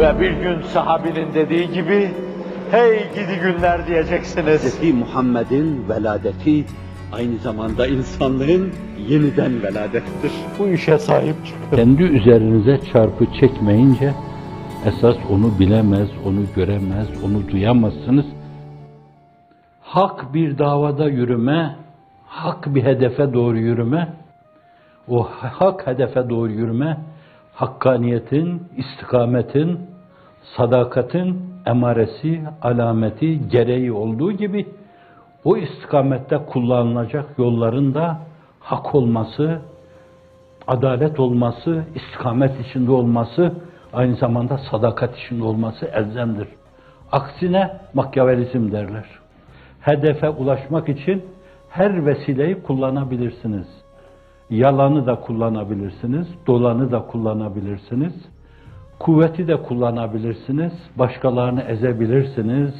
Ve bir gün sahabinin dediği gibi, hey gidi günler diyeceksiniz. Hz. Muhammed'in veladeti aynı zamanda insanlığın yeniden veladettir. Bu işe sahip çıkın. Kendi üzerinize çarpı çekmeyince esas onu bilemez, onu göremez, onu duyamazsınız. Hak bir davada yürüme, hak bir hedefe doğru yürüme, o hak hedefe doğru yürüme, hakkaniyetin, istikametin, sadakatin emaresi, alameti, gereği olduğu gibi o istikamette kullanılacak yolların da hak olması, adalet olması, istikamet içinde olması, aynı zamanda sadakat içinde olması elzemdir. Aksine makyavelizm derler. Hedefe ulaşmak için her vesileyi kullanabilirsiniz. Yalanı da kullanabilirsiniz, dolanı da kullanabilirsiniz, kuvveti de kullanabilirsiniz, başkalarını ezebilirsiniz,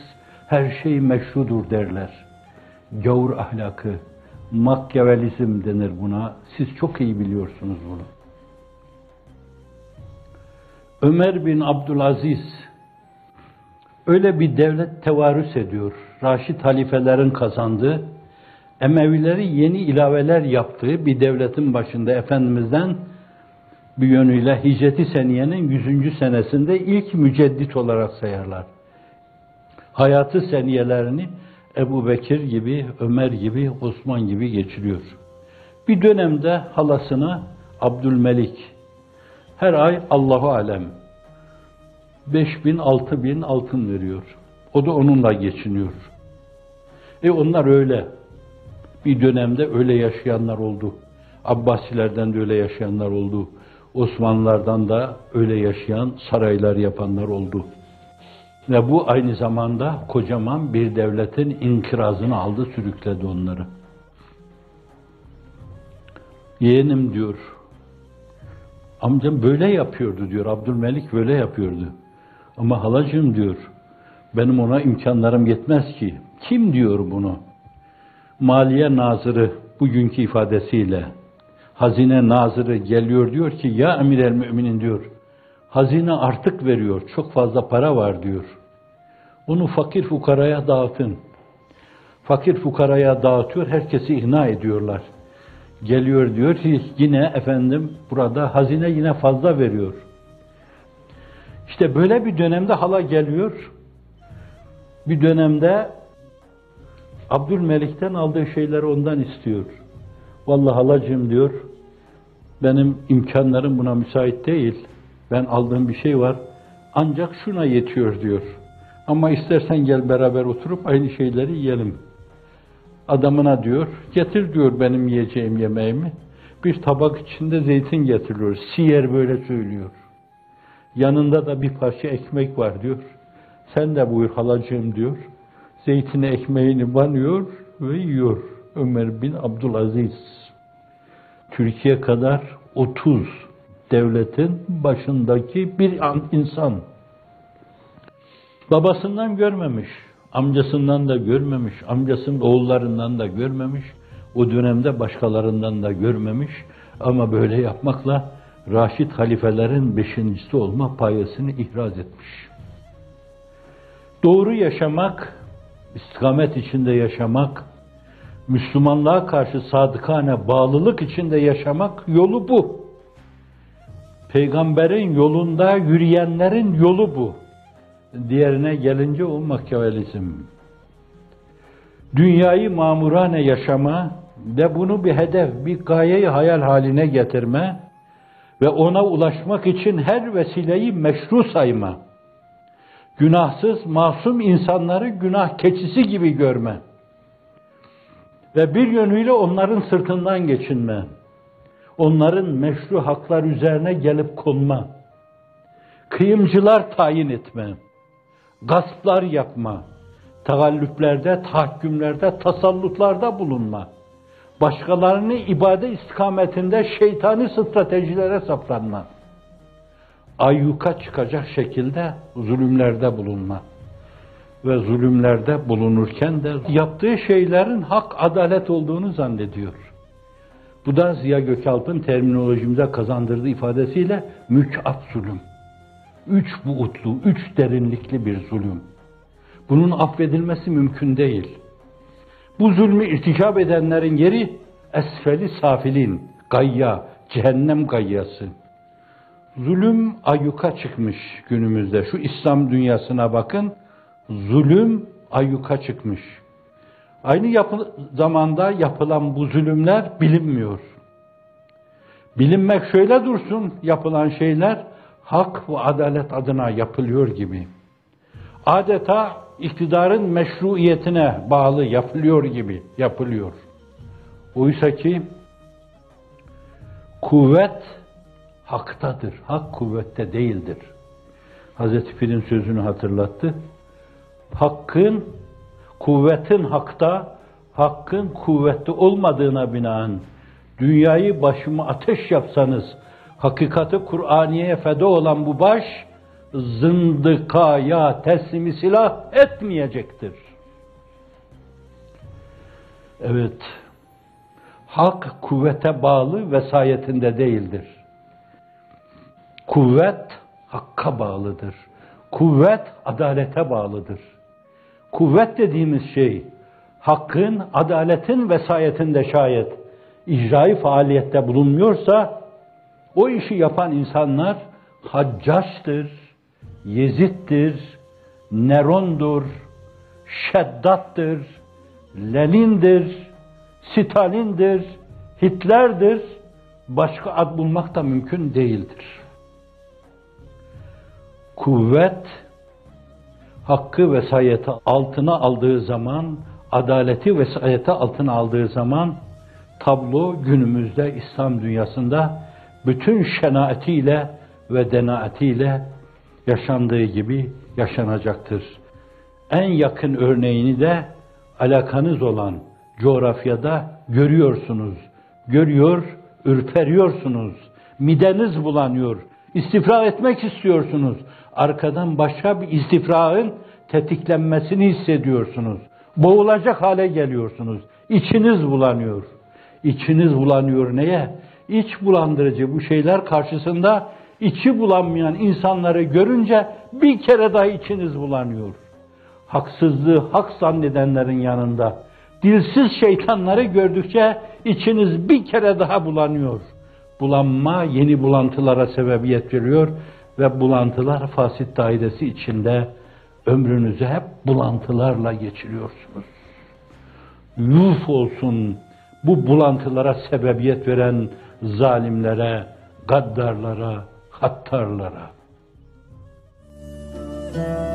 her şey meşrudur derler. Gavur ahlakı, makyavelizm denir buna. Siz çok iyi biliyorsunuz bunu. Ömer bin Abdülaziz öyle bir devlet tevarüs ediyor. Raşid halifelerin kazandığı, Emevileri yeni ilaveler yaptığı bir devletin başında Efendimiz'den bir yönüyle Hicreti Seniye'nin 100. senesinde ilk müceddit olarak sayarlar. Hayatı seniyelerini Ebu Bekir gibi, Ömer gibi, Osman gibi geçiriyor. Bir dönemde halasına Abdülmelik her ay Allahu alem 5 bin, 6 bin altın veriyor. O da onunla geçiniyor. E onlar öyle. Bir dönemde öyle yaşayanlar oldu. Abbasilerden de öyle yaşayanlar oldu. Osmanlılardan da öyle yaşayan saraylar yapanlar oldu. Ve bu aynı zamanda kocaman bir devletin inkirazını aldı, sürükledi onları. Yeğenim diyor, amcam böyle yapıyordu diyor, Abdülmelik böyle yapıyordu. Ama halacığım diyor, benim ona imkanlarım yetmez ki. Kim diyor bunu? Maliye Nazırı bugünkü ifadesiyle, Hazine Nazırı geliyor diyor ki, ya emir el müminin diyor, hazine artık veriyor, çok fazla para var diyor. Onu fakir fukaraya dağıtın. Fakir fukaraya dağıtıyor, herkesi ikna ediyorlar. Geliyor diyor ki yine efendim burada hazine yine fazla veriyor. İşte böyle bir dönemde hala geliyor. Bir dönemde Abdülmelik'ten aldığı şeyleri ondan istiyor. Vallahi halacığım diyor, benim imkanlarım buna müsait değil. Ben aldığım bir şey var. Ancak şuna yetiyor diyor. Ama istersen gel beraber oturup aynı şeyleri yiyelim. Adamına diyor, getir diyor benim yiyeceğim yemeğimi. Bir tabak içinde zeytin getiriyor. Siyer böyle söylüyor. Yanında da bir parça ekmek var diyor. Sen de buyur halacığım diyor. Zeytine ekmeğini banıyor ve yiyor. Ömer bin Abdülaziz. Türkiye kadar 30 devletin başındaki bir insan. Babasından görmemiş, amcasından da görmemiş, amcasının oğullarından da görmemiş, o dönemde başkalarından da görmemiş ama böyle yapmakla Raşid halifelerin beşincisi olma payesini ihraz etmiş. Doğru yaşamak, istikamet içinde yaşamak, Müslümanlığa karşı sadıkane bağlılık içinde yaşamak yolu bu. Peygamberin yolunda yürüyenlerin yolu bu. Diğerine gelince o makyavelizm. Dünyayı mamurane yaşama ve bunu bir hedef, bir gayeyi hayal haline getirme ve ona ulaşmak için her vesileyi meşru sayma. Günahsız, masum insanları günah keçisi gibi görme. Ve bir yönüyle onların sırtından geçinme. Onların meşru haklar üzerine gelip konma. Kıyımcılar tayin etme. Gasplar yapma. Tagallüplerde, tahakkümlerde, tasallutlarda bulunma. Başkalarını ibadet istikametinde şeytani stratejilere saplanma. Ayyuka çıkacak şekilde zulümlerde bulunma ve zulümlerde bulunurken de yaptığı şeylerin hak adalet olduğunu zannediyor. Bu da Ziya Gökalp'ın terminolojimize kazandırdığı ifadesiyle mükaf zulüm. Üç buutlu, üç derinlikli bir zulüm. Bunun affedilmesi mümkün değil. Bu zulmü irtikap edenlerin yeri esfeli safilin, gayya, cehennem gayyası. Zulüm ayyuka çıkmış günümüzde. Şu İslam dünyasına bakın. Zulüm ayyuka çıkmış. Aynı yapı, zamanda yapılan bu zulümler bilinmiyor. Bilinmek şöyle dursun yapılan şeyler hak ve adalet adına yapılıyor gibi. Adeta iktidarın meşruiyetine bağlı yapılıyor gibi yapılıyor. Oysa ki kuvvet haktadır. Hak kuvvette değildir. Hazreti Pir'in sözünü hatırlattı. Hakkın, kuvvetin hakta, hakkın kuvvette olmadığına binaen dünyayı başıma ateş yapsanız, hakikati Kur'aniye feda olan bu baş, zındıkaya teslimi silah etmeyecektir. Evet, hak kuvvete bağlı vesayetinde değildir. Kuvvet hakka bağlıdır. Kuvvet adalete bağlıdır. Kuvvet dediğimiz şey, hakkın, adaletin vesayetinde şayet icrai faaliyette bulunmuyorsa, o işi yapan insanlar Haccaç'tır, Yezid'dir, Neron'dur, Şeddat'tır, Lenin'dir, Stalin'dir, Hitler'dir, başka ad bulmak da mümkün değildir. Kuvvet, hakkı vesayeti altına aldığı zaman, adaleti vesayeti altına aldığı zaman, tablo günümüzde İslam dünyasında bütün şenaetiyle ve denaetiyle yaşandığı gibi yaşanacaktır. En yakın örneğini de alakanız olan coğrafyada görüyorsunuz. Görüyor, ürperiyorsunuz. Mideniz bulanıyor. İstifra etmek istiyorsunuz. Arkadan başka bir istifrağın tetiklenmesini hissediyorsunuz. Boğulacak hale geliyorsunuz. İçiniz bulanıyor. İçiniz bulanıyor neye? İç bulandırıcı bu şeyler karşısında içi bulanmayan insanları görünce bir kere daha içiniz bulanıyor. Haksızlığı hak zannedenlerin yanında dilsiz şeytanları gördükçe içiniz bir kere daha bulanıyor. Bulanma yeni bulantılara sebebiyet veriyor ve bulantılar fasit dairesi içinde ömrünüzü hep bulantılarla geçiriyorsunuz. Yuf olsun bu bulantılara sebebiyet veren zalimlere, gaddarlara, hattarlara. Müzik